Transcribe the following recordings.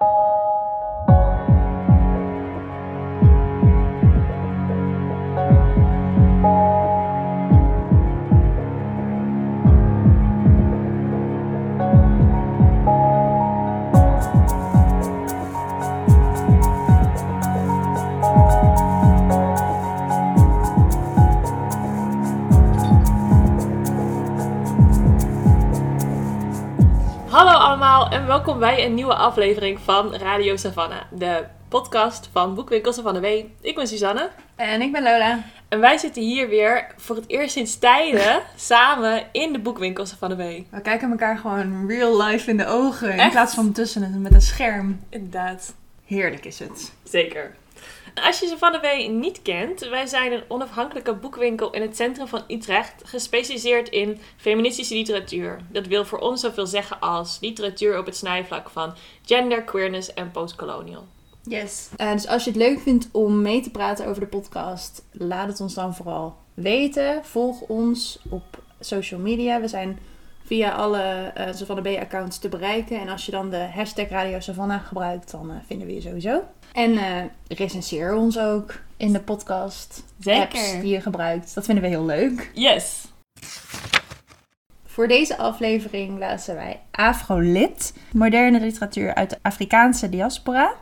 you en welkom bij een nieuwe aflevering van Radio Savannah, de podcast van Boekwinkel Savannah W. Ik ben Suzanne En ik ben Lola. en wij zitten hier weer voor het eerst sinds tijden samen in de Boekwinkel Savannah W. We kijken elkaar gewoon real life in de ogen. In Echt? plaats van tussen met een scherm. Inderdaad, Heerlijk is het. zeker. Als je Savannah W niet kent, wij zijn een onafhankelijke boekwinkel in het centrum van Utrecht, gespecialiseerd in feministische literatuur. Dat wil voor ons zoveel zeggen als literatuur op het snijvlak van gender, queerness en postcolonial. Yes. Eh, dus als je het leuk vindt om mee te praten over de podcast, laat het ons dan vooral weten. Volg ons op social media. We zijn via alle eh Savannah B-accounts te bereiken. En als je dan de hashtag Radio Savannah gebruikt, dan eh, vinden we je sowieso. En eh recenseer ons ook in de podcast apps die je gebruikt. Dat vinden we heel leuk. Yes! Voor deze aflevering lazen wij Afrolit, moderne literatuur uit de Afrikaanse diaspora.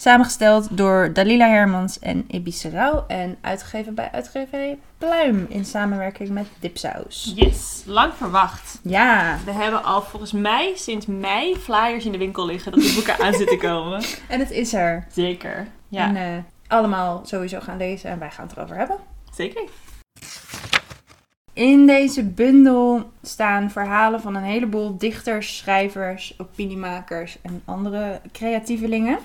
Samengesteld door Dalila Hermans en Ibi Serau en uitgegeven bij uitgeverij Pluim in samenwerking met Dipsaus. Yes, lang verwacht. Ja, We hebben al volgens mij sinds mei flyers in de winkel liggen dat de boeken aan zitten komen. en het is er. Zeker. Ja, En eh, allemaal sowieso gaan lezen en wij gaan het erover hebben. zeker. In deze bundel staan verhalen van een heleboel dichters, schrijvers, opiniemakers en andere creatievelingen.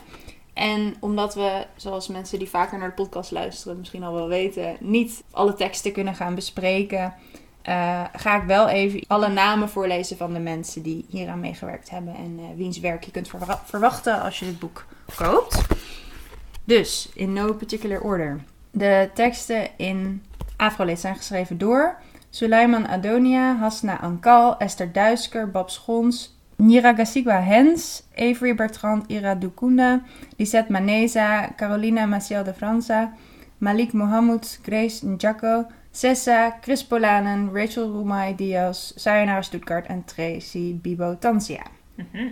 En omdat we, zoals mensen die vaker naar de podcast luisteren misschien al wel weten, niet alle teksten kunnen gaan bespreken, eh, ga ik wel even alle namen voorlezen van de mensen die hieraan meegewerkt hebben en eh, wiens werk je kunt verwa- verwachten als je dit boek koopt. Dus, in no particular order. De teksten in Afrolit zijn geschreven door Suleiman Adonia, Hasna Ankal, Esther Duisker, Bab Schons, Niragasigwa Hens, Avery Bertrand Ira Dukunda, Lisette Maneza, Carolina Maciel de Franza, Malik Mohammed, Grace Njako, Sessa, Chris Polanen, Rachel Rumai Diaz, Sayonara Stuttgart en Tracy Bibo Tansia. Mhm.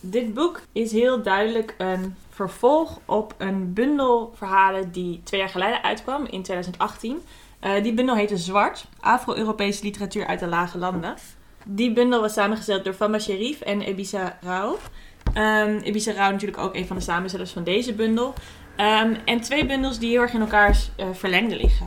Dit boek is heel duidelijk een vervolg op een bundel verhalen die twee jaar geleden uitkwam in 2018. Eh, die bundel heette Zwart, Afro-Europese literatuur uit de lage landen. Die bundel was samengesteld door Fama Sherif en Ebisa Rauw. Ehm Ebisa Rauw natuurlijk ook een van de samenstellers van deze bundel. Ehm, en twee bundels die heel erg in elkaars eh, verlengde liggen.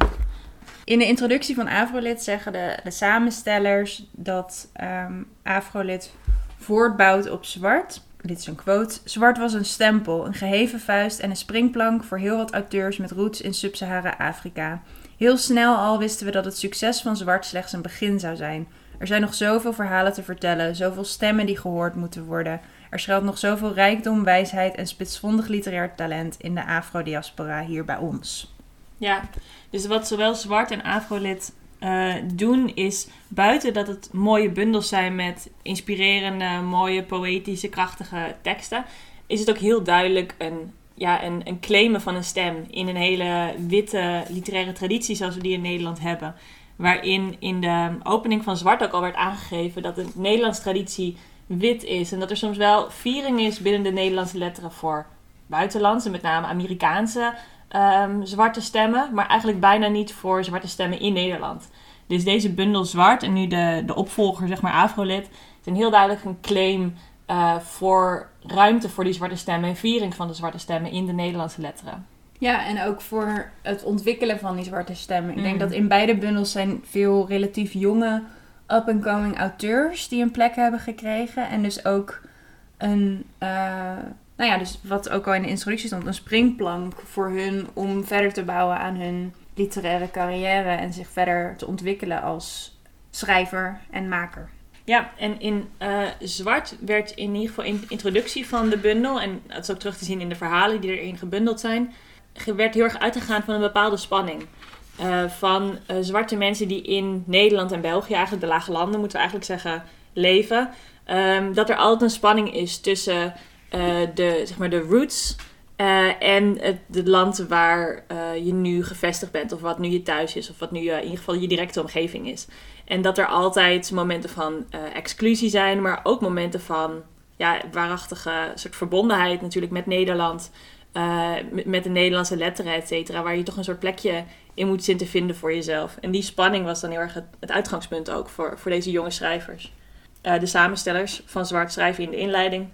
In de introductie van Afrolit zeggen de, de samenstellers dat ehm, Afrolit voortbouwt op zwart. Dit is een quote. Zwart was een stempel, een geheven vuist en een springplank voor heel wat auteurs met roots in Sub-Sahara-Afrika. Heel snel al wisten we dat het succes van zwart slechts een begin zou zijn. Er zijn nog zoveel verhalen te vertellen, zoveel stemmen die gehoord moeten worden. Er schuilt nog zoveel rijkdom, wijsheid en spitsvondig literair talent in de Afro-diaspora hier bij ons. Ja, dus wat zowel Zwart en Afrolit eh, doen is buiten dat het mooie bundels zijn met inspirerende, mooie, poëtische, krachtige teksten, is het ook heel duidelijk een, ja, een, een claimen van een stem in een hele witte literaire traditie zoals we die in Nederland hebben. Waarin in de opening van Zwart ook al werd aangegeven dat de Nederlandse traditie wit is. En dat er soms wel viering is binnen de Nederlandse letteren voor buitenlandse, met name Amerikaanse ehm, zwarte stemmen, maar eigenlijk bijna niet voor zwarte stemmen in Nederland. Dus deze bundel zwart en nu de, de opvolger, zeg maar Afrolit, een heel duidelijk een claim eh, voor ruimte voor die zwarte stemmen en viering van de zwarte stemmen in de Nederlandse letteren. Ja, en ook voor het ontwikkelen van die zwarte stemmen. Ik denk Mm. dat in beide bundels zijn veel relatief jonge up-and-coming auteurs die een plek hebben gekregen. En dus ook een, eh, nou ja, dus wat ook al in de introductie stond, een springplank voor hun om verder te bouwen aan hun literaire carrière en zich verder te ontwikkelen als schrijver en maker. Ja, en in eh, zwart werd in ieder geval in de introductie van de bundel, en dat is ook terug te zien in de verhalen die erin gebundeld zijn, werd heel erg uitgegaan van een bepaalde spanning. Eh, van eh, zwarte mensen die in Nederland en België, eigenlijk de lage landen moeten we eigenlijk zeggen, leven. Ehm, dat er altijd een spanning is tussen eh, de, zeg maar de roots en het land waar je nu gevestigd bent, of wat nu je thuis is, of wat nu in ieder geval je directe omgeving is. En dat er altijd momenten van exclusie zijn, maar ook momenten van ja, waarachtige soort verbondenheid natuurlijk met Nederland, eh, met, de Nederlandse letteren, et cetera, waar je toch een soort plekje in moet zien te vinden voor jezelf. En die spanning was dan heel erg het, het uitgangspunt ook voor, voor deze jonge schrijvers. Eh, de samenstellers van Zwart schrijven in de inleiding.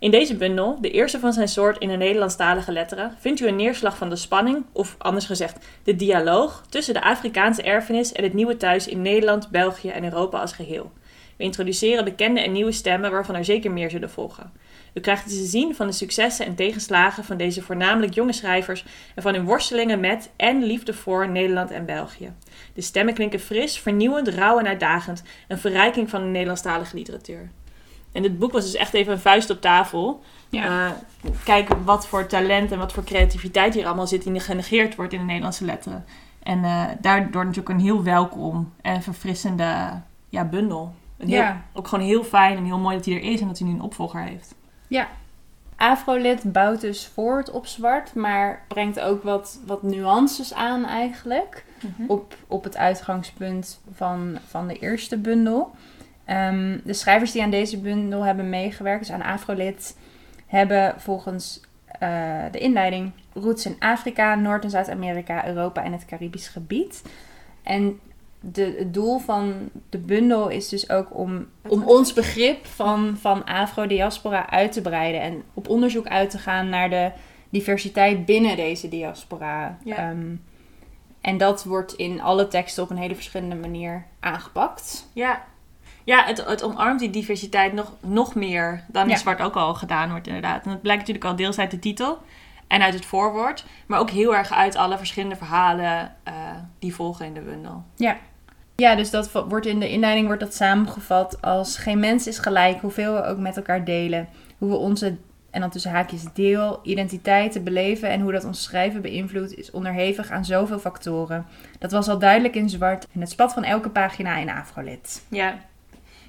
In deze bundel, de eerste van zijn soort in de Nederlandstalige letteren, vindt u een neerslag van de spanning, of anders gezegd, de dialoog tussen de Afrikaanse erfenis en het nieuwe thuis in Nederland, België en Europa als geheel. We introduceren bekende en nieuwe stemmen waarvan er zeker meer zullen volgen. U krijgt te zien van de successen en tegenslagen van deze voornamelijk jonge schrijvers en van hun worstelingen met en liefde voor Nederland en België. De stemmen klinken fris, vernieuwend, rauw en uitdagend, een verrijking van de Nederlandstalige literatuur. En dit boek was dus echt even een vuist op tafel. Ja. Eh, kijken wat voor talent en wat voor creativiteit hier allemaal zit die genegeerd wordt in de Nederlandse letteren. En eh, daardoor natuurlijk een heel welkom en verfrissende ja, bundel. Heel- Ja. Ook gewoon heel fijn en heel mooi dat hij er is en dat hij nu een opvolger heeft. Afrolit bouwt dus voort op zwart, maar brengt ook wat, wat nuances aan eigenlijk. op, op het uitgangspunt van, van de eerste bundel. Ehm, de schrijvers die aan deze bundel hebben meegewerkt, dus aan Afrolit, hebben volgens eh, de inleiding roots in Afrika, Noord- en Zuid-Amerika, Europa en het Caribisch gebied. En de, het doel van de bundel is dus ook om, om ons begrip van, van Afro-diaspora uit te breiden en op onderzoek uit te gaan naar de diversiteit binnen deze diaspora. Ja. Ehm, en dat wordt in alle teksten op een hele verschillende manier aangepakt. Ja, ja het, het omarmt die diversiteit nog, nog meer dan in Ja. zwart ook al gedaan wordt inderdaad. En dat blijkt natuurlijk al deels uit de titel en uit het voorwoord. Maar ook heel erg uit alle verschillende verhalen eh, die volgen in de bundel. Ja, dus dat wordt in de inleiding wordt dat samengevat als geen mens is gelijk, hoeveel we ook met elkaar delen. Hoe we onze, en dan tussen haakjes, deel, identiteiten beleven en hoe dat ons schrijven beïnvloedt, is onderhevig aan zoveel factoren. Dat was al duidelijk in zwart en het spat van elke pagina in Afrolit. Ja.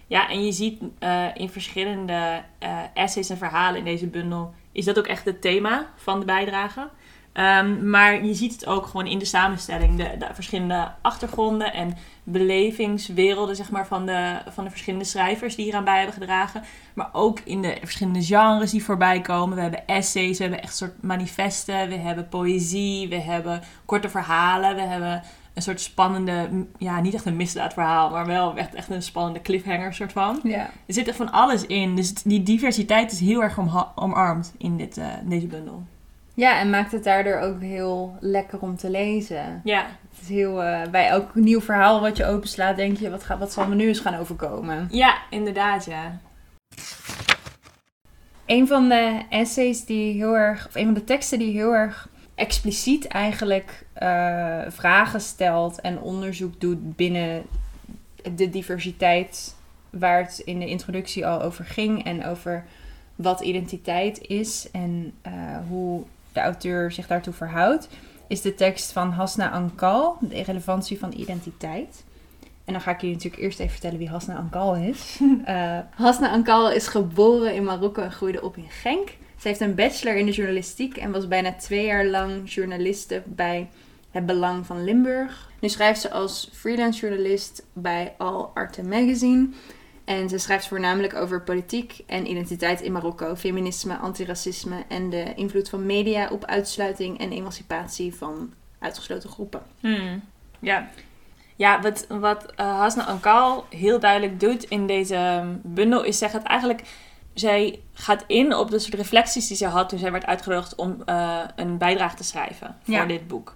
Ja, en je ziet eh, in verschillende eh, essays en verhalen in deze bundel... is dat ook echt het thema van de bijdrage. Ehm, maar je ziet het ook gewoon in de samenstelling. De, de verschillende achtergronden en belevingswerelden zeg maar, van, de, van de verschillende schrijvers die hieraan bij hebben gedragen. Maar ook in de verschillende genres die voorbij komen. We hebben essays, we hebben echt soort manifesten. We hebben poëzie, we hebben korte verhalen. We hebben een soort spannende, ja, niet echt een misdaadverhaal, maar wel echt, echt een spannende cliffhanger soort van. Ja. Er zit echt van alles in. Dus die diversiteit is heel erg omarmd in, dit, eh, in deze bundel. ja, en maakt het daardoor ook heel lekker om te lezen. Ja, Het is heel, eh, bij elk nieuw verhaal wat je openslaat, denk je, wat, gaat, wat zal me nu eens gaan overkomen? ja inderdaad, ja. Een van de essays die heel erg, of een van de teksten die heel erg expliciet eigenlijk eh, vragen stelt en onderzoek doet binnen de diversiteit waar het in de introductie al over ging en over wat identiteit is en eh, hoe de auteur zich daartoe verhoudt, is de tekst van Hasna Ankal, de relevantie van identiteit. En dan ga ik jullie natuurlijk eerst even vertellen wie Hasna Ankal is. Eh, Hasna Ankal is geboren in Marokko en groeide op in Genk. Ze heeft een bachelor in de journalistiek en was bijna twee jaar lang journaliste bij Het Belang van Limburg. Nu schrijft ze als freelance journalist bij Al Arte Magazine. En ze schrijft voornamelijk over politiek en identiteit in Marokko, feminisme, antiracisme en de invloed van media op uitsluiting en emancipatie van uitgesloten groepen. Hmm. Ja. Ja, wat, wat eh, Hasna Ankal heel duidelijk doet in deze ehm, bundel is zeggen het eigenlijk... Zij gaat in op de soort reflecties die ze had toen zij werd uitgenodigd om eh, een bijdrage te schrijven voor Ja. dit boek.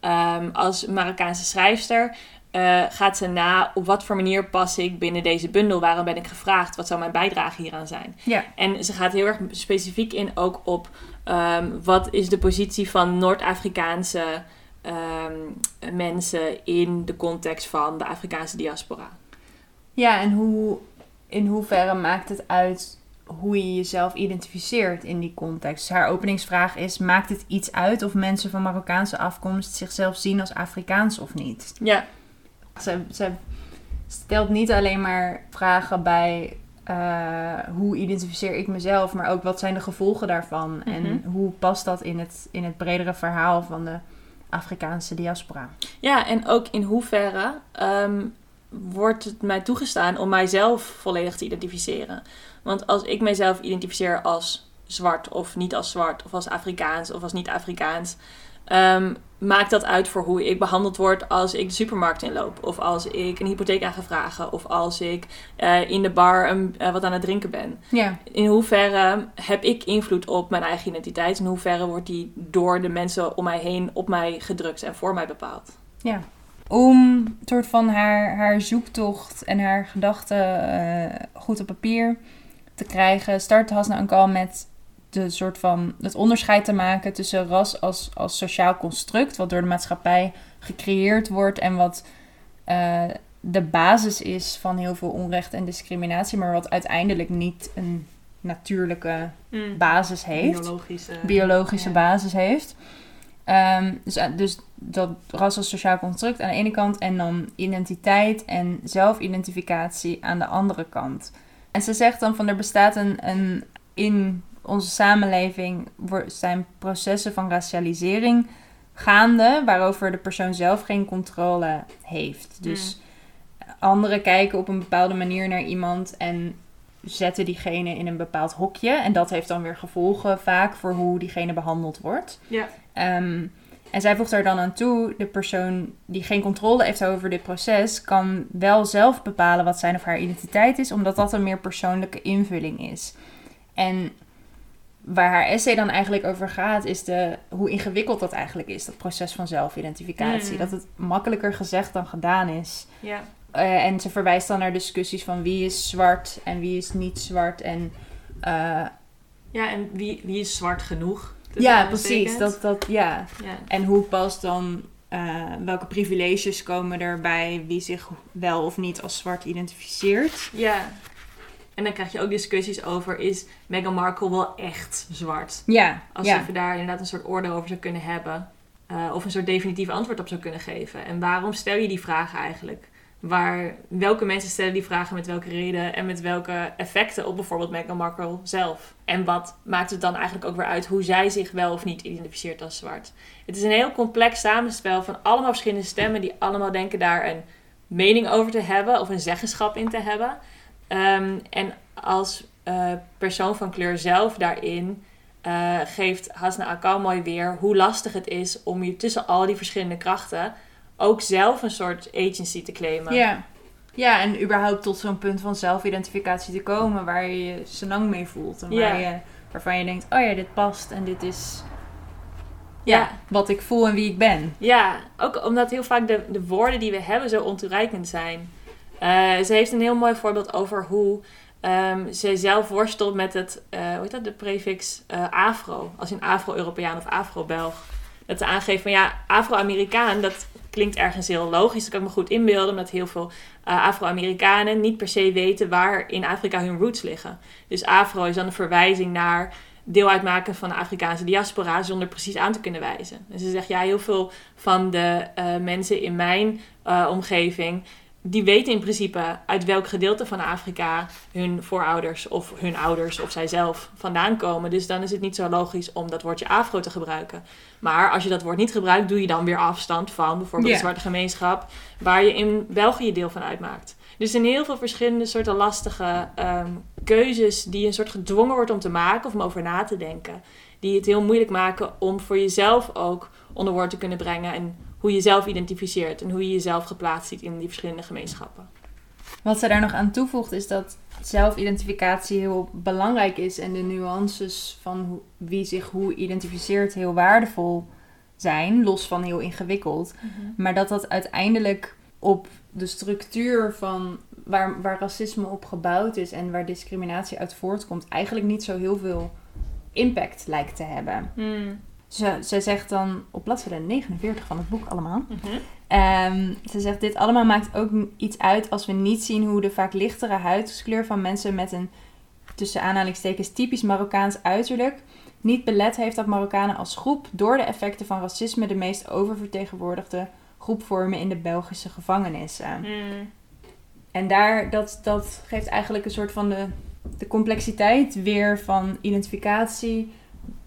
Ehm, als Marokkaanse schrijfster eh, gaat ze na op wat voor manier pas ik binnen deze bundel. Waarom ben ik gevraagd? Wat zou mijn bijdrage hieraan zijn? Ja. En ze gaat heel erg specifiek in ook op ehm, wat is de positie van Noord-Afrikaanse ehm, mensen in de context van de Afrikaanse diaspora. Ja, en hoe, in hoeverre maakt het uit hoe je jezelf identificeert in die context? Haar openingsvraag is: maakt het iets uit of mensen van Marokkaanse afkomst zichzelf zien als Afrikaans of niet? Ja, Ze, ze stelt niet alleen maar vragen bij, eh, hoe identificeer ik mezelf, maar ook wat zijn de gevolgen daarvan en Mhm. hoe past dat in het, in het bredere verhaal van de Afrikaanse diaspora. Ja, en ook in hoeverre ehm, wordt het mij toegestaan om mijzelf volledig te identificeren. Want als ik mijzelf identificeer als zwart of niet als zwart, of als Afrikaans of als niet-Afrikaans, ehm, maakt dat uit voor hoe ik behandeld word als ik de supermarkt inloop, of als ik een hypotheek aan ga vragen, of als ik eh, in de bar een, eh, wat aan het drinken ben. Ja, In hoeverre heb ik invloed op mijn eigen identiteit? In hoeverre wordt die door de mensen om mij heen op mij gedrukt en voor mij bepaald? ja. Om soort van haar, haar zoektocht en haar gedachten eh, goed op papier te krijgen, start Hasna Ankal met de soort van het onderscheid te maken tussen ras als, als sociaal construct, wat door de maatschappij gecreëerd wordt en wat eh, de basis is van heel veel onrecht en discriminatie, maar wat uiteindelijk niet een natuurlijke basis heeft Biologische. biologische ja. basis heeft. Ehm, dus, dus dat ras als sociaal construct aan de ene kant en dan identiteit en zelfidentificatie aan de andere kant. En ze zegt dan van er bestaat een, een in onze samenleving zijn processen van racialisering gaande waarover de persoon zelf geen controle heeft. Dus anderen kijken op een bepaalde manier naar iemand en zetten diegene in een bepaald hokje. En dat heeft dan weer gevolgen vaak voor hoe diegene behandeld wordt. Ja. Ehm, en zij voegt er dan aan toe, de persoon die geen controle heeft over dit proces, kan wel zelf bepalen wat zijn of haar identiteit is, omdat dat een meer persoonlijke invulling is. En waar haar essay dan eigenlijk over gaat, is de, hoe ingewikkeld dat eigenlijk is, dat proces van zelfidentificatie. Mm. Dat het makkelijker gezegd dan gedaan is. Ja. Eh, en ze verwijst dan naar discussies van wie is zwart en wie is niet zwart. En eh, ja, en wie, wie is zwart genoeg? Ja, precies. Dat, dat, ja. Ja. En hoe past dan, eh, welke privileges komen erbij wie zich wel of niet als zwart identificeert? ja. En dan krijg je ook discussies over, is Meghan Markle wel echt zwart? Ja, Als ja. je daar inderdaad een soort oordeel over zou kunnen hebben. eh, of een soort definitief antwoord op zou kunnen geven. En waarom stel je die vragen eigenlijk? Waar, welke mensen stellen die vragen met welke reden en met welke effecten op bijvoorbeeld Meghan Markle zelf? En wat maakt het dan eigenlijk ook weer uit hoe zij zich wel of niet identificeert als zwart? Het is een heel complex samenspel van allemaal verschillende stemmen die allemaal denken daar een mening over te hebben of een zeggenschap in te hebben. Ehm, en als eh, persoon van kleur zelf daarin eh, geeft Hasna Akal mooi weer hoe lastig het is om je tussen al die verschillende krachten ook zelf een soort agency te claimen. Ja. ja, en überhaupt tot zo'n punt van zelfidentificatie te komen waar je je senang mee voelt. En waar Ja. je, waarvan je denkt, oh ja, dit past en dit is ja, Ja. wat ik voel en wie ik ben. Ja, ook omdat heel vaak de, de woorden die we hebben zo ontoereikend zijn. Eh, ze heeft een heel mooi voorbeeld over hoe ehm, ze zelf worstelt met het, eh, hoe heet dat, de prefix eh, afro. Als in afro-Europeaan of afro-Belg. Dat ze aangeeft van ja, afro-Amerikaan, dat klinkt ergens heel logisch. Dat kan ik me goed inbeelden, omdat heel veel eh, Afro-Amerikanen niet per se weten waar in Afrika hun roots liggen. Dus afro is dan een verwijzing naar deel uitmaken van de Afrikaanse diaspora zonder precies aan te kunnen wijzen. En ze zegt ja, heel veel van de eh, mensen in mijn eh, omgeving, die weten in principe uit welk gedeelte van Afrika hun voorouders of hun ouders of zijzelf vandaan komen. Dus dan is het niet zo logisch om dat woordje afro te gebruiken. Maar als je dat woord niet gebruikt, doe je dan weer afstand van bijvoorbeeld Ja. de zwarte gemeenschap, waar je in België deel van uitmaakt. Dus er zijn heel veel verschillende soorten lastige ehm, keuzes die je een soort gedwongen wordt om te maken of om over na te denken. Die het heel moeilijk maken om voor jezelf ook onder woord te kunnen brengen en hoe je jezelf identificeert en hoe je jezelf geplaatst ziet in die verschillende gemeenschappen. Wat zij daar nog aan toevoegt is dat zelfidentificatie heel belangrijk is en de nuances van wie zich hoe identificeert heel waardevol zijn, los van heel ingewikkeld. Maar dat dat uiteindelijk op de structuur van waar, waar racisme op gebouwd is en waar discriminatie uit voortkomt, eigenlijk niet zo heel veel impact lijkt te hebben. Ze, ze zegt dan op bladzijde 49 van het boek allemaal. Mhm. Ehm, ze zegt, dit allemaal maakt ook iets uit als we niet zien hoe de vaak lichtere huidskleur van mensen met een, tussen aanhalingstekens, typisch Marokkaans uiterlijk, niet belet heeft dat Marokkanen als groep door de effecten van racisme de meest oververtegenwoordigde groep vormen in de Belgische gevangenissen. en daar, dat, dat geeft eigenlijk een soort van de, de complexiteit weer van identificatie,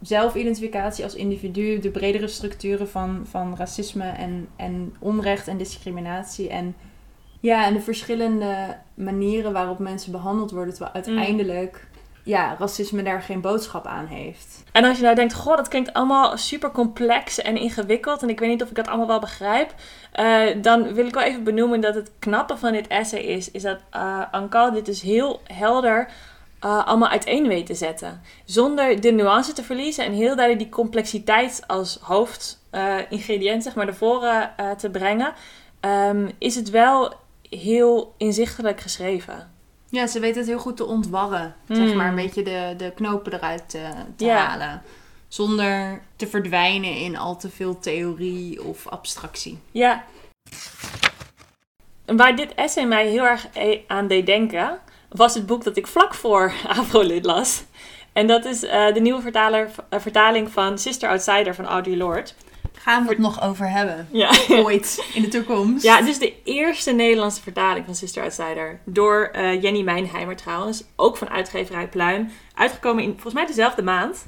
zelfidentificatie als individu, de bredere structuren van, van racisme en, en onrecht en discriminatie. En ja, en de verschillende manieren waarop mensen behandeld worden, terwijl uiteindelijk ja, racisme daar geen boodschap aan heeft. En als je nou denkt, goh, dat klinkt allemaal super complex en ingewikkeld en ik weet niet of ik dat allemaal wel begrijp, eh, dan wil ik wel even benoemen dat het knappe van dit essay is, is dat uh, Ankal dit dus heel helder uh, allemaal uiteen weet te zetten. Zonder de nuance te verliezen en heel duidelijk die complexiteit als hoofdingrediënt zeg maar, naar voren te brengen, um, is het wel heel inzichtelijk geschreven. Ja, ze weet het heel goed te ontwarren. Zeg maar een beetje de, de knopen eruit te, te halen. Zonder te verdwijnen in al te veel theorie of abstractie. Ja. Waar dit essay mij heel erg e- aan deed denken, was het boek dat ik vlak voor Afrolid las. En dat is uh, de nieuwe vertaler, uh, vertaling van Sister Outsider van Audre Lorde gaan we het nog over hebben. Ja. Ooit in de toekomst. Ja, dus de eerste Nederlandse vertaling van Sister Outsider. Door uh, Jenny Mijnheimer trouwens. Ook van uitgeverij Pluim. Uitgekomen in volgens mij dezelfde maand.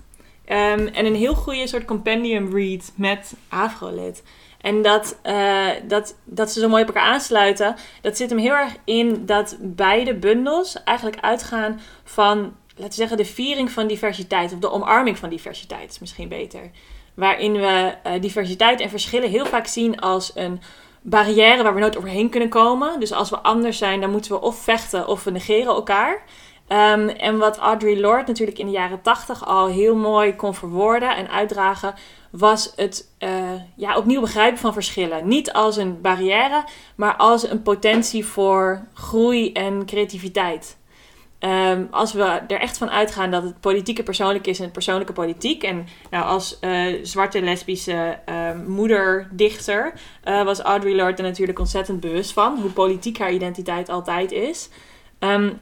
Um, en een heel goede soort compendium read met Afrolid. En dat, uh, dat, dat ze zo mooi op elkaar aansluiten, dat zit hem heel erg in dat beide bundels eigenlijk uitgaan van, laten we zeggen, de viering van diversiteit. Of de omarming van diversiteit is misschien beter waarin we uh, diversiteit en verschillen heel vaak zien als een barrière waar we nooit overheen kunnen komen. Dus als we anders zijn, dan moeten we of vechten of we negeren elkaar. Um, en wat Audre Lorde natuurlijk in de jaren tachtig al heel mooi kon verwoorden en uitdragen, was het uh, ja, opnieuw begrijpen van verschillen. Niet als een barrière, maar als een potentie voor groei en creativiteit. Um, als we er echt van uitgaan dat het politieke persoonlijk is en het persoonlijke politiek. En nou, als uh, zwarte lesbische uh, moederdichter uh, was Audre Lorde er natuurlijk ontzettend bewust van. Hoe politiek haar identiteit altijd is. Um,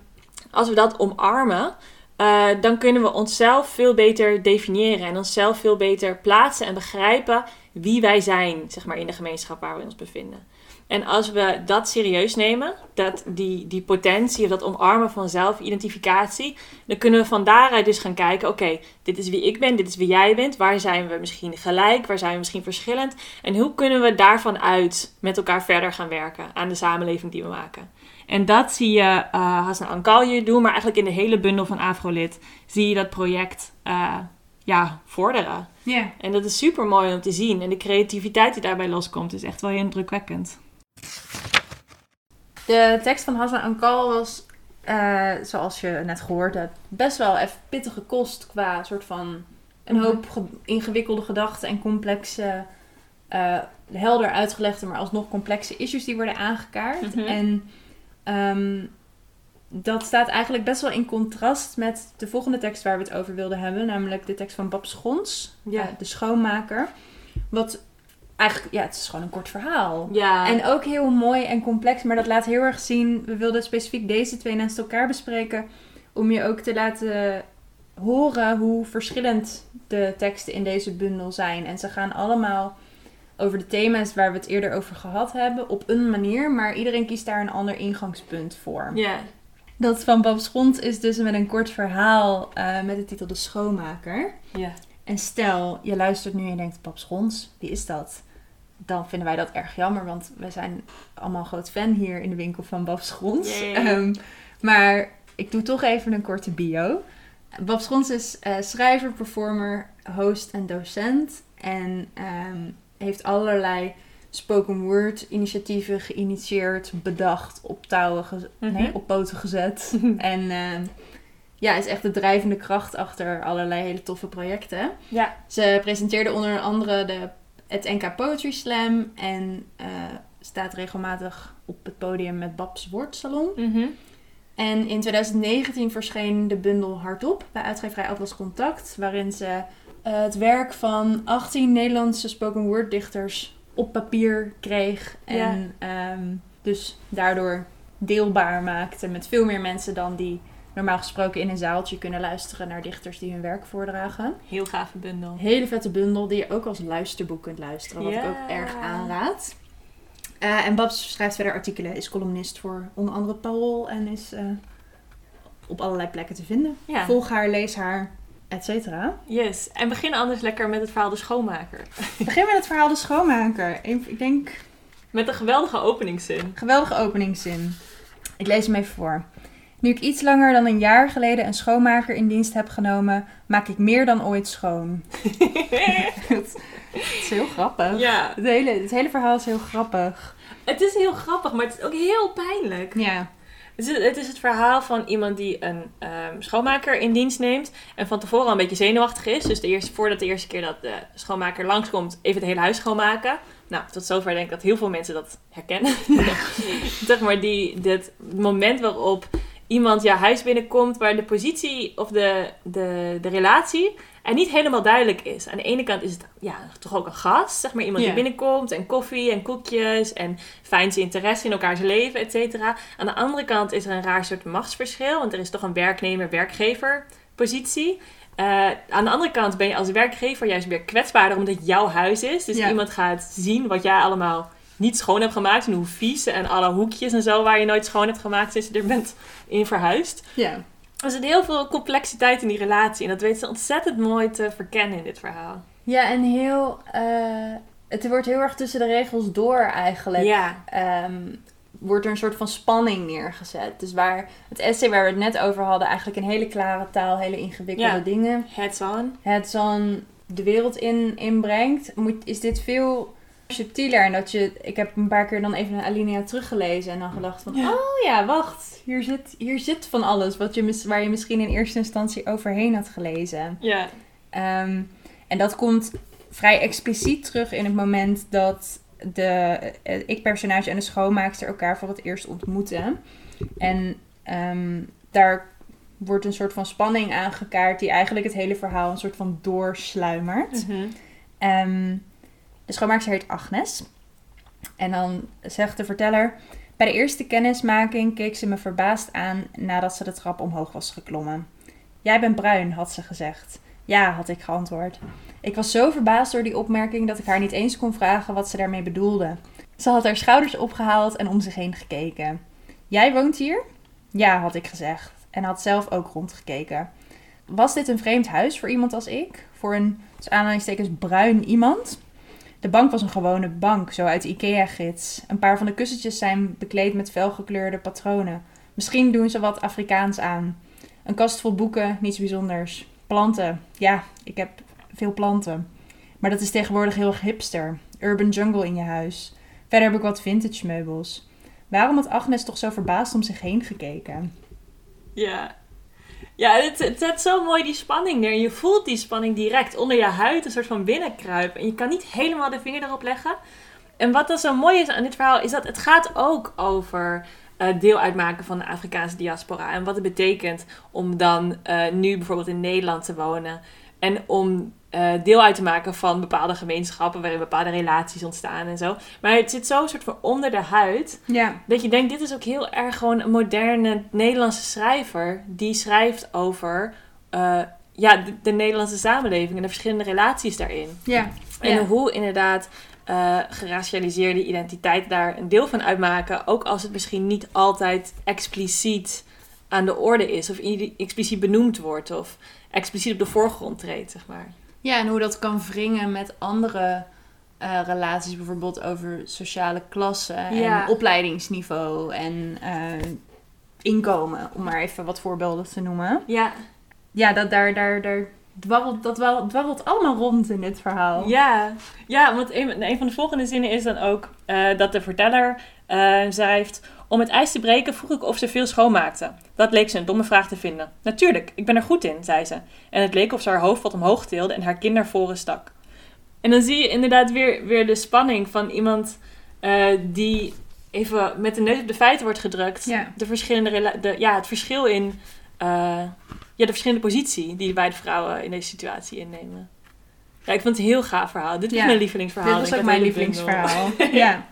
als we dat omarmen, eh, dan kunnen we onszelf veel beter definiëren. En onszelf veel beter plaatsen en begrijpen wie wij zijn zeg maar, in de gemeenschap waar we ons bevinden. En als we dat serieus nemen, dat die, die potentie of dat omarmen van zelfidentificatie, dan kunnen we van daaruit dus gaan kijken: oké, dit is wie ik ben, dit is wie jij bent. Waar zijn we misschien gelijk? Waar zijn we misschien verschillend? En hoe kunnen we daarvan uit met elkaar verder gaan werken aan de samenleving die we maken? En dat zie je uh, Hassan Ankal hier doen, maar eigenlijk in de hele bundel van Afrolid zie je dat project uh, ja, vorderen. Yeah. En dat is super mooi om te zien. En de creativiteit die daarbij loskomt is echt wel heel indrukwekkend. De tekst van Hassan Ankal was, uh, zoals je net gehoord hebt, best wel even pittige kost qua soort van een hoop ge ingewikkelde gedachten en complexe, uh, helder uitgelegde, maar alsnog complexe issues die worden aangekaart. Mm -hmm. En um, dat staat eigenlijk best wel in contrast met de volgende tekst waar we het over wilden hebben, namelijk de tekst van Bab Schons, ja. uh, de schoonmaker. Wat eigenlijk, ja, het is gewoon een kort verhaal. Ja. En ook heel mooi en complex, maar dat laat heel erg zien. We wilden specifiek deze twee naast elkaar bespreken. Om je ook te laten horen hoe verschillend de teksten in deze bundel zijn. En ze gaan allemaal over de thema's waar we het eerder over gehad hebben. Op een manier, maar iedereen kiest daar een ander ingangspunt voor. Ja. Dat van Bob Schont is dus met een kort verhaal uh, met de titel De Schoonmaker. Ja. En stel, je luistert nu en je denkt, Pap Schons, wie is dat? Dan vinden wij dat erg jammer, want we zijn allemaal groot fan hier in de winkel van Bab Schons. Um, maar ik doe toch even een korte bio. Bab Schons is uh, schrijver, performer, host en docent. En um, heeft allerlei spoken word initiatieven geïnitieerd, bedacht, op touwen, mm -hmm. nee, op poten gezet. en... Uh, ja, is echt de drijvende kracht achter allerlei hele toffe projecten. Ja. Ze presenteerde onder andere de, het NK Poetry Slam en uh, staat regelmatig op het podium met Babs Woordsalon. Mm -hmm. En in 2019 verscheen de bundel Hardop bij uitgeverij Atlas Contact, waarin ze uh, het werk van 18 Nederlandse spoken word dichters op papier kreeg. En ja. um, dus daardoor deelbaar maakte met veel meer mensen dan die normaal gesproken in een zaaltje kunnen luisteren naar dichters die hun werk voordragen. Heel gave bundel. Hele vette bundel die je ook als luisterboek kunt luisteren, wat ja. ik ook erg aanraad. Eh, en Babs schrijft verder artikelen, is columnist voor onder andere Parool en is eh, op allerlei plekken te vinden. Ja. Volg haar, lees haar, et cetera. Yes. En begin anders lekker met het verhaal De Schoonmaker. Begin met het verhaal De Schoonmaker. Ik denk, Met een geweldige openingszin. geweldige openingszin. Ik lees hem even voor. Nu ik iets langer dan een jaar geleden een schoonmaker in dienst heb genomen, maak ik meer dan ooit schoon. Het is heel grappig. ja. Het hele, het hele verhaal is heel grappig. Het is heel grappig, maar het is ook heel pijnlijk. Ja. Het is, het is het verhaal van iemand die een ehm, schoonmaker in dienst neemt. En van tevoren al een beetje zenuwachtig is. Dus de eerste, voordat de eerste keer dat de schoonmaker langskomt, even het hele huis schoonmaken. Nou, tot zover denk ik dat heel veel mensen dat herkennen. zeg maar, die, dit moment waarop iemand jouw huis binnenkomt waar de positie of de, de, de relatie en niet helemaal duidelijk is. Aan de ene kant is het ja, toch ook een gast, zeg maar iemand die binnenkomt en koffie en koekjes en fijn zijn interesse in elkaars leven, et cetera. Aan de andere kant is er een raar soort machtsverschil, want er is toch een werknemer-werkgever positie. Eh, aan de andere kant ben je als werkgever juist weer kwetsbaarder omdat het jouw huis is. Dus iemand gaat zien wat jij allemaal niet schoon hebt gemaakt en hoe vies en alle hoekjes en zo waar je nooit schoon hebt gemaakt sinds je er bent in verhuisd. Ja. Er zit heel veel complexiteit in die relatie en dat weet ze ontzettend mooi te verkennen in dit verhaal. Ja, en heel... eh, het wordt heel erg tussen de regels door eigenlijk. Ja, ehm, wordt er een soort van spanning neergezet. Dus waar het essay waar we het net over hadden, eigenlijk in hele klare taal, hele ingewikkelde Ja. dingen, heads on. het dan de wereld in, inbrengt, moet, is dit veel subtieler. En dat je, ik heb een paar keer dan even een alinea teruggelezen en dan gedacht van, Ja. oh ja, wacht, hier zit, hier zit van alles wat je, waar je misschien in eerste instantie overheen had gelezen. Ja, Ehm, en dat komt vrij expliciet terug in het moment dat de eh, ik-personage en de schoonmaakster elkaar voor het eerst ontmoeten. En ehm, daar wordt een soort van spanning aangekaart die eigenlijk het hele verhaal een soort van doorsluimert. Ehm, de schoonmaakster heet Agnes. En dan zegt de verteller... Bij de eerste kennismaking keek ze me verbaasd aan nadat ze de trap omhoog was geklommen. Jij bent bruin, had ze gezegd. Ja, had ik geantwoord. Ik was zo verbaasd door die opmerking dat ik haar niet eens kon vragen wat ze daarmee bedoelde. Ze had haar schouders opgehaald en om zich heen gekeken. Jij woont hier? Ja, had ik gezegd. En had zelf ook rondgekeken. Was dit een vreemd huis voor iemand als ik? Voor een, tussen aanhalingstekens, bruin iemand? De bank was een gewone bank, zo uit IKEA-gids. Een paar van de kussentjes zijn bekleed met felgekleurde patronen. Misschien doen ze wat Afrikaans aan. Een kast vol boeken, niets bijzonders. Planten. Ja, ik heb veel planten. Maar dat is tegenwoordig heel hipster. Urban jungle in je huis. Verder heb ik wat vintage meubels. Waarom had Agnes toch zo verbaasd om zich heen gekeken? ja. Ja, het, het zet zo mooi die spanning neer. Je voelt die spanning direct onder je huid, een soort van binnenkruipen. En je kan niet helemaal de vinger erop leggen. En wat dan zo mooi is aan dit verhaal, is dat het gaat ook over eh, deel uitmaken van de Afrikaanse diaspora. En wat het betekent om dan eh, nu bijvoorbeeld in Nederland te wonen. En om eh, deel uit te maken van bepaalde gemeenschappen waarin bepaalde relaties ontstaan en zo. Maar het zit zo soort van onder de huid. Ja, Dat je denkt, dit is ook heel erg gewoon een moderne Nederlandse schrijver. Die schrijft over eh, ja, de, de Nederlandse samenleving en de verschillende relaties daarin. ja. En Ja. hoe inderdaad geracialiseerde identiteiten daar een deel van uitmaken. Ook als het misschien niet altijd expliciet aan de orde is. Of expliciet benoemd wordt. Of expliciet op de voorgrond treedt, zeg maar. Ja, en hoe dat kan wringen met andere eh, relaties, bijvoorbeeld over sociale klasse Ja. en opleidingsniveau en eh, inkomen, om maar even wat voorbeelden te noemen. Ja, Ja, dat, daar, daar, daar dwarrelt, dat wel- dwarrelt allemaal rond in dit verhaal. Ja, ja want een, een van de volgende zinnen is dan ook eh, dat de verteller eh, schrijft... Om het ijs te breken vroeg ik of ze veel schoonmaakte. Dat leek ze een domme vraag te vinden. Natuurlijk, ik ben er goed in, zei ze. En het leek of ze haar hoofd wat omhoog tilde en haar kin naar voren stak. En dan zie je inderdaad weer, weer de spanning van iemand eh, die even met de neus op de feiten wordt gedrukt. Ja. De verschillende de, ja, het verschil in eh, ja, de verschillende positie die beide vrouwen in deze situatie innemen. Ja, ik vond het een heel gaaf verhaal. Dit is Ja. mijn lievelingsverhaal. Dit was Ik ook mijn lievelingsverhaal. ja.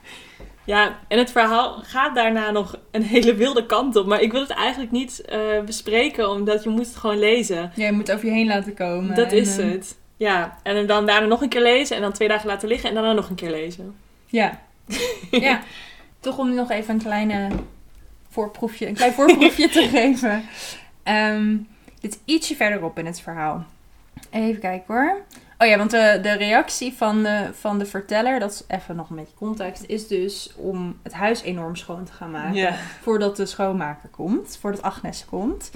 Ja, en het verhaal gaat daarna nog een hele wilde kant op. Maar ik wil het eigenlijk niet eh, bespreken, omdat je moet het gewoon lezen. ja, je moet het over je heen laten komen. Dat En, is eh, het. Ja, en dan daarna nog een keer lezen en dan twee dagen laten liggen en daarna nog een keer lezen. Ja. ja, toch om nog even een kleine voorproefje, een klein voorproefje te geven. Ehm, dit is ietsje verderop in het verhaal. Even kijken hoor. Oh ja, want de, de reactie van de, van de verteller, dat is even nog een beetje context, is dus om het huis enorm schoon te gaan maken. Voordat de schoonmaker komt, voordat Agnes komt.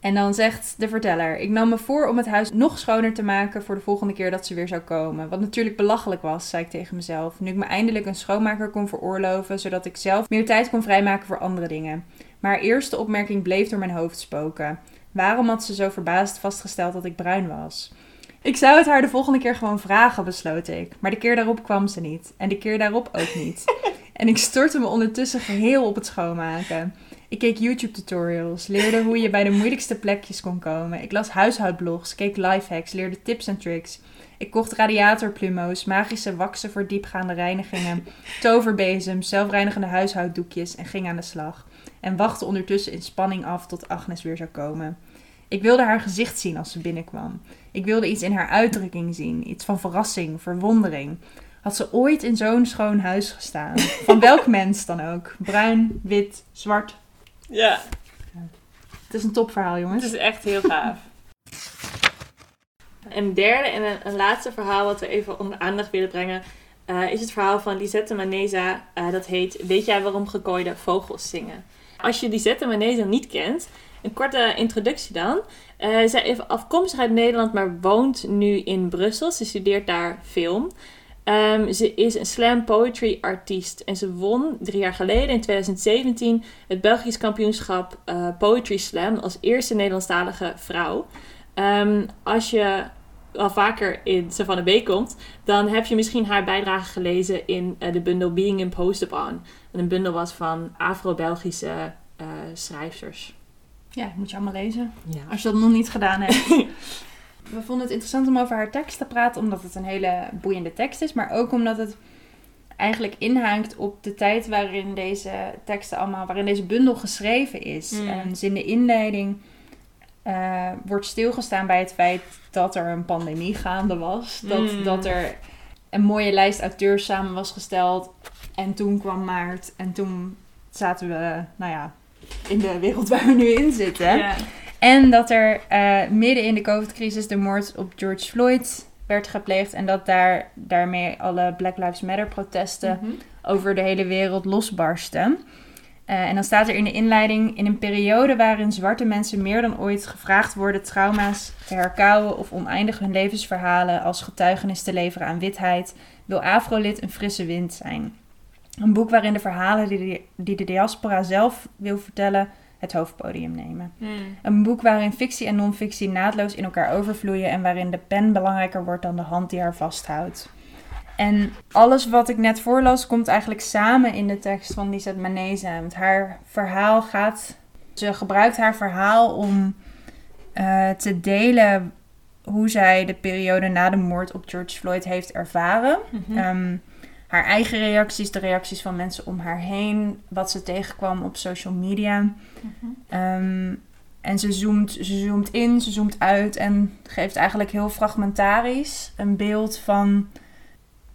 En dan zegt de verteller: Ik nam me voor om het huis nog schoner te maken voor de volgende keer dat ze weer zou komen. Wat natuurlijk belachelijk was, zei ik tegen mezelf. Nu ik me eindelijk een schoonmaker kon veroorloven, zodat ik zelf meer tijd kon vrijmaken voor andere dingen. Maar haar eerste opmerking bleef door mijn hoofd spoken. Waarom had ze zo verbaasd vastgesteld dat ik bruin was? Ik zou het haar de volgende keer gewoon vragen, besloot ik. Maar de keer daarop kwam ze niet. En de keer daarop ook niet. en ik stortte me ondertussen geheel op het schoonmaken. Ik keek YouTube-tutorials, leerde hoe je bij de moeilijkste plekjes kon komen. Ik las huishoudblogs, keek lifehacks, leerde tips en tricks. Ik kocht radiatorplumo's, magische waksen voor diepgaande reinigingen, toverbezems, zelfreinigende huishouddoekjes en ging aan de slag. En wachtte ondertussen in spanning af tot Agnes weer zou komen. Ik wilde haar gezicht zien als ze binnenkwam. Ik wilde iets in haar uitdrukking zien, iets van verrassing, verwondering. Had ze ooit in zo'n schoon huis gestaan? Van welk mens dan ook? Bruin, wit, zwart. Ja, Het is een topverhaal, het jongens. is echt heel gaaf. Een derde en een, een laatste verhaal wat we even onder aandacht willen brengen... eh, is het verhaal van Lisette Maneza. Eh, dat heet Weet jij waarom gekooide vogels zingen? Als je Lisette Maneza niet kent, een korte introductie dan. Eh, zij is afkomstig uit Nederland, maar woont nu in Brussel. Ze studeert daar film. Ehm, ze is een slam poetry artiest en ze won drie jaar geleden in 2017 het Belgisch kampioenschap eh, Poetry Slam als eerste Nederlandstalige vrouw. Ehm, als je al vaker in Savannah B komt, dan heb je misschien haar bijdrage gelezen in eh, de bundel Being Imposed Upon. En een bundel was van Afro-Belgische eh schrijfsters. Ja, moet je allemaal lezen. Ja. Als je dat nog niet gedaan hebt. We vonden het interessant om over haar tekst te praten, omdat het een hele boeiende tekst is. Maar ook omdat het eigenlijk inhaakt op de tijd waarin deze teksten allemaal, waarin deze bundel geschreven is. Mm. En dus in de inleiding eh, wordt stilgestaan bij het feit dat er een pandemie gaande was. Dat, Mm. dat er een mooie lijst auteurs samen was gesteld. En toen kwam maart en toen zaten we, nou ja, in de wereld waar we nu in zitten. En dat er eh, midden in de COVID-crisis de moord op George Floyd werd gepleegd. En dat daar, daarmee alle Black Lives Matter protesten Mhm. over de hele wereld losbarsten. Eh, en dan staat er in de inleiding: in een periode waarin zwarte mensen meer dan ooit gevraagd worden trauma's te herkauwen of oneindig hun levensverhalen als getuigenis te leveren aan witheid, wil Afrolid een frisse wind zijn. Een boek waarin de verhalen die de, die de diaspora zelf wil vertellen het hoofdpodium nemen. Mm. Een boek waarin fictie en non-fictie naadloos in elkaar overvloeien en waarin de pen belangrijker wordt dan de hand die haar vasthoudt. En alles wat ik net voorlas komt eigenlijk samen in de tekst van Lisette Maneza. Want haar verhaal gaat... Ze gebruikt haar verhaal om eh, te delen hoe zij de periode na de moord op George Floyd heeft ervaren. Ehm, haar eigen reacties, de reacties van mensen om haar heen, wat ze tegenkwam op social media. Mhm. Ehm, en ze zoomt, ze zoomt in, ze zoomt uit en geeft eigenlijk heel fragmentarisch een beeld van,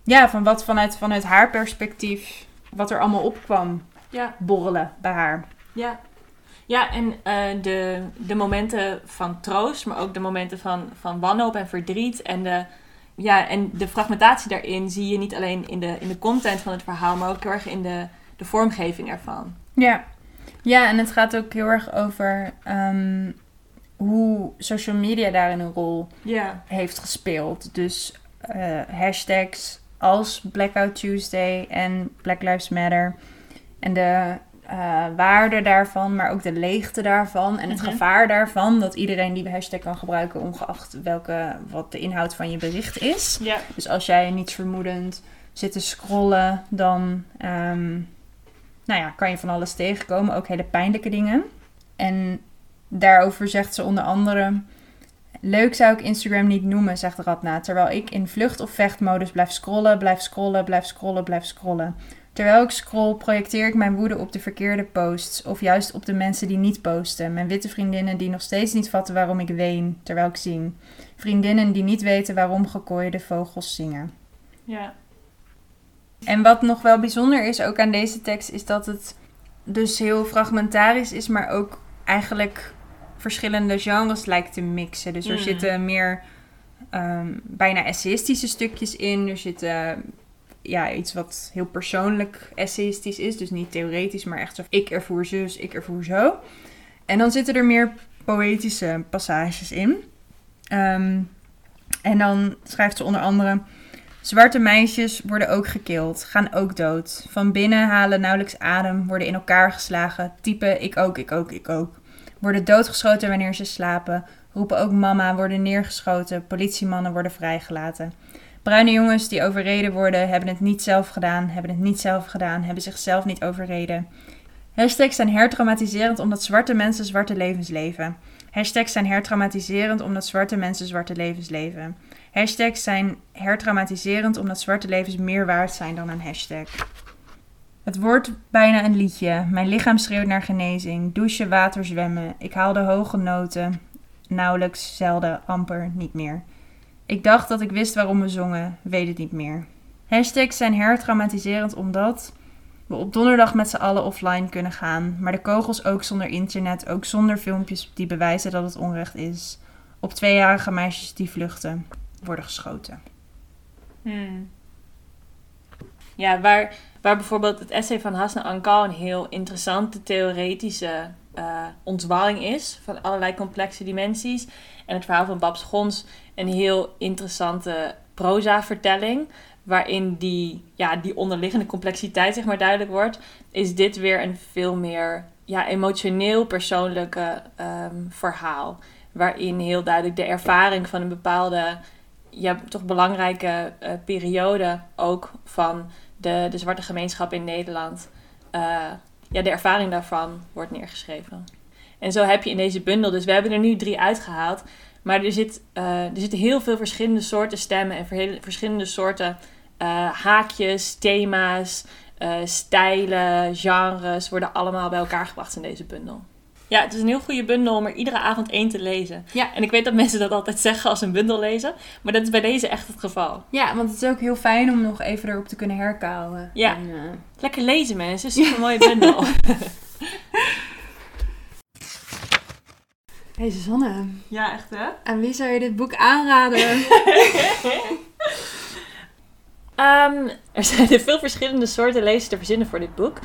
ja, van wat vanuit, vanuit haar perspectief, wat er allemaal opkwam Ja. borrelen bij haar. Ja, ja en eh, de, de momenten van troost, maar ook de momenten van, van wanhoop en verdriet. En de, ja, en de fragmentatie daarin zie je niet alleen in de, in de content van het verhaal, maar ook heel erg in de, de vormgeving ervan. Ja. ja, en het gaat ook heel erg over ehm, hoe social media daarin een rol Ja. heeft gespeeld. Dus eh, hashtags als Blackout Tuesday en Black Lives Matter. En de eh, waarde daarvan, maar ook de leegte daarvan. En het Mhm. gevaar daarvan dat iedereen die hashtag kan gebruiken, ongeacht welke, wat de inhoud van je bericht is. Ja. Dus als jij niets vermoedend zit te scrollen, dan ehm, nou ja, kan je van alles tegenkomen, ook hele pijnlijke dingen. En daarover zegt ze onder andere: Leuk zou ik Instagram niet noemen, zegt Radna, terwijl ik in vlucht- of vechtmodus blijf scrollen, blijf scrollen, blijf scrollen, blijf scrollen. Terwijl ik scroll, projecteer ik mijn woede op de verkeerde posts. Of juist op de mensen die niet posten. Mijn witte vriendinnen die nog steeds niet vatten waarom ik ween, terwijl ik zing. Vriendinnen die niet weten waarom gekooide vogels zingen. Ja. En wat nog wel bijzonder is ook aan deze tekst, is dat het dus heel fragmentarisch is, maar ook eigenlijk verschillende genres lijkt te mixen. Dus er Mm. zitten meer ehm, bijna essayistische stukjes in. Er zitten ja, iets wat heel persoonlijk essayistisch is. Dus niet theoretisch, maar echt zo ik ervoer zus, ik ervoer zo. En dan zitten er meer poëtische passages in. Ehm, en dan schrijft ze onder andere... Zwarte meisjes worden ook gekild, gaan ook dood. Van binnen halen nauwelijks adem, worden in elkaar geslagen. Typen ik ook, ik ook, ik ook. Worden doodgeschoten wanneer ze slapen. Roepen ook mama, worden neergeschoten. Politiemannen worden vrijgelaten. Bruine jongens die overreden worden, hebben het niet zelf gedaan, hebben het niet zelf gedaan, hebben zichzelf niet overreden. Hashtags zijn hertraumatiserend omdat zwarte mensen zwarte levens leven. Hashtags zijn hertraumatiserend omdat zwarte mensen zwarte levens leven. Hashtags zijn hertraumatiserend omdat zwarte levens meer waard zijn dan een hashtag. Het wordt bijna een liedje. Mijn lichaam schreeuwt naar genezing. Douchen, water, zwemmen. Ik haal de hoge noten. Nauwelijks, zelden, amper, niet meer. Ik dacht dat ik wist waarom we zongen. Weet het niet meer. Hashtags zijn hertraumatiserend omdat we op donderdag met z'n allen offline kunnen gaan. Maar de kogels ook zonder internet, ook zonder filmpjes die bewijzen dat het onrecht is. Op tweejarige meisjes die vluchten, worden geschoten. Hmm. Ja, waar, waar bijvoorbeeld het essay van Hasna Ankal een heel interessante theoretische ontwarring is van allerlei complexe dimensies. En het verhaal van Babs Gons een heel interessante proza-vertelling. Waarin die, ja, die onderliggende complexiteit zeg maar duidelijk wordt. Is dit weer een veel meer ja, emotioneel persoonlijke ehm, verhaal. Waarin heel duidelijk de ervaring van een bepaalde ja, toch belangrijke eh, periode ook van de, de zwarte gemeenschap in Nederland. eh, ja, de ervaring daarvan wordt neergeschreven. En zo heb je in deze bundel, dus we hebben er nu drie uitgehaald. Maar er, zit, eh, er zitten heel veel verschillende soorten stemmen en verschillende soorten eh, haakjes, thema's, eh, stijlen, genres worden allemaal bij elkaar gebracht in deze bundel. Ja, het is een heel goede bundel om er iedere avond één te lezen. Ja. En ik weet dat mensen dat altijd zeggen als een bundel lezen, maar dat is bij deze echt het geval. Ja, want het is ook heel fijn om nog even erop te kunnen herkauwen. Ja. En, Lekker lezen mensen, super mooie bundel. Hey Susanne, ja, echt hè? aan wie zou je dit boek aanraden? Ehm, er zijn er veel verschillende soorten lezers te verzinnen voor dit boek.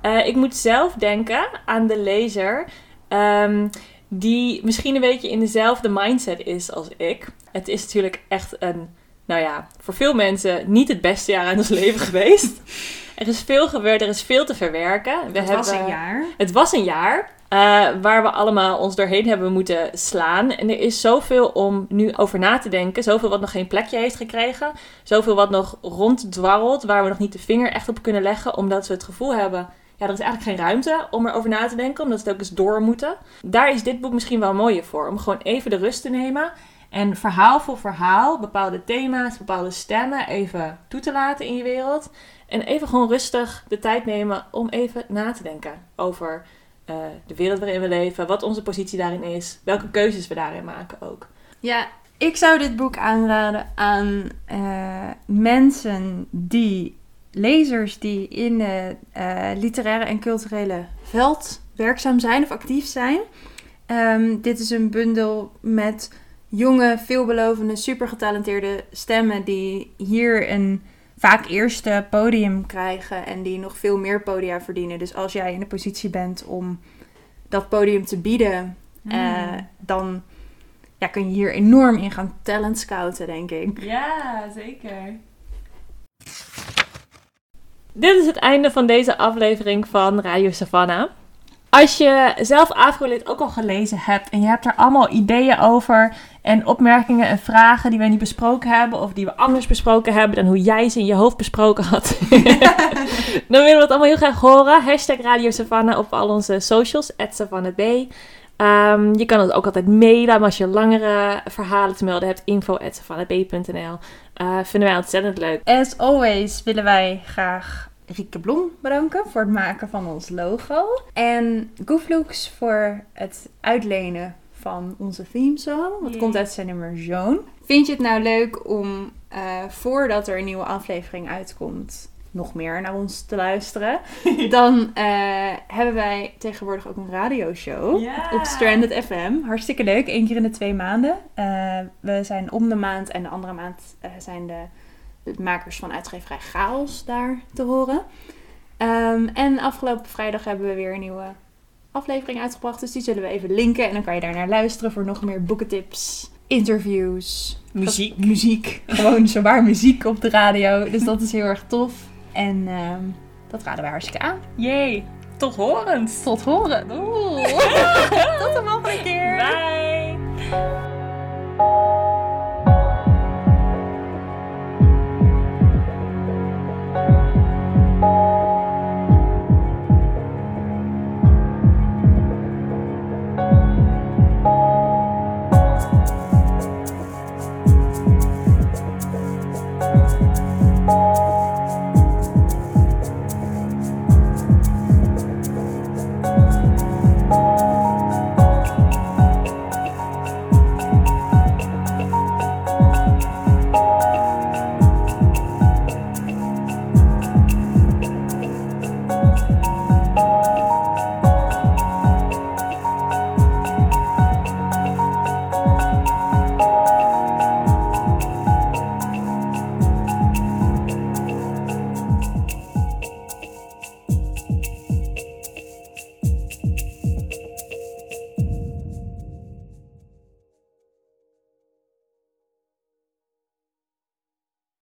Eh, ik moet zelf denken aan de lezer ehm, die misschien een beetje in dezelfde mindset is als ik. Het is natuurlijk echt een, nou ja, voor veel mensen niet het beste jaar uit ons leven geweest. Er is veel gebeurd, er is veel te verwerken. We Het was hebben- een jaar. Het was een jaar eh, waar we allemaal ons doorheen hebben moeten slaan. En er is zoveel om nu over na te denken. Zoveel wat nog geen plekje heeft gekregen. Zoveel wat nog ronddwarrelt, waar we nog niet de vinger echt op kunnen leggen. Omdat we het gevoel hebben, ja, er is eigenlijk geen ruimte om erover na te denken. Omdat we het ook eens door moeten. Daar is dit boek misschien wel mooier voor. Om gewoon even de rust te nemen. En verhaal voor verhaal, bepaalde thema's, bepaalde stemmen even toe te laten in je wereld. En even gewoon rustig de tijd nemen om even na te denken over eh, de wereld waarin we leven, wat onze positie daarin is, welke keuzes we daarin maken ook. Ja, ik zou dit boek aanraden aan eh, mensen die, lezers die in het eh, literaire en culturele veld werkzaam zijn of actief zijn. Ehm, dit is een bundel met jonge, veelbelovende, supergetalenteerde stemmen die hier een vaak eerste podium krijgen en die nog veel meer podia verdienen. Dus als jij in de positie bent om dat podium te bieden, eh, dan ja, kun je hier enorm in gaan talent scouten, denk ik. Ja, zeker. Dit is het einde van deze aflevering van Radio Savannah. Als je zelf Afrolid ook al gelezen hebt en je hebt er allemaal ideeën over en opmerkingen en vragen die we niet besproken hebben of die we anders besproken hebben dan hoe jij ze in je hoofd besproken had, dan willen we het allemaal heel graag horen. Hashtag Radio Savannah op al onze socials, SavannahB. Ehm, je kan het ook altijd mailen als je langere verhalen te melden hebt. info.savannahb.nl Eh, Vinden wij ontzettend leuk. As always willen wij graag Rieke Blom bedanken voor het maken van ons logo. En Gooflooks voor het uitlenen van onze theme song. Dat Yay. komt uit zijn nummer Zoon. Vind je het nou leuk om, eh, voordat er een nieuwe aflevering uitkomt, nog meer naar ons te luisteren, dan eh, hebben wij tegenwoordig ook een radioshow Ja. op Stranded FM. Hartstikke leuk, één keer in de twee maanden. Eh, we zijn om de maand en de andere maand zijn de, de makers van uitgeverij Chaos daar te horen. Ehm, en afgelopen vrijdag hebben we weer een nieuwe aflevering uitgebracht. Dus die zullen we even linken. En dan kan je daar naar luisteren voor nog meer boekentips, interviews. Muziek. Muziek. Gewoon zowaar muziek op de radio. Dus dat is heel erg tof. En ehm, dat raden wij hartstikke aan. Jee, tot horend. Tot horen. Oeh. Tot de volgende keer. Bye.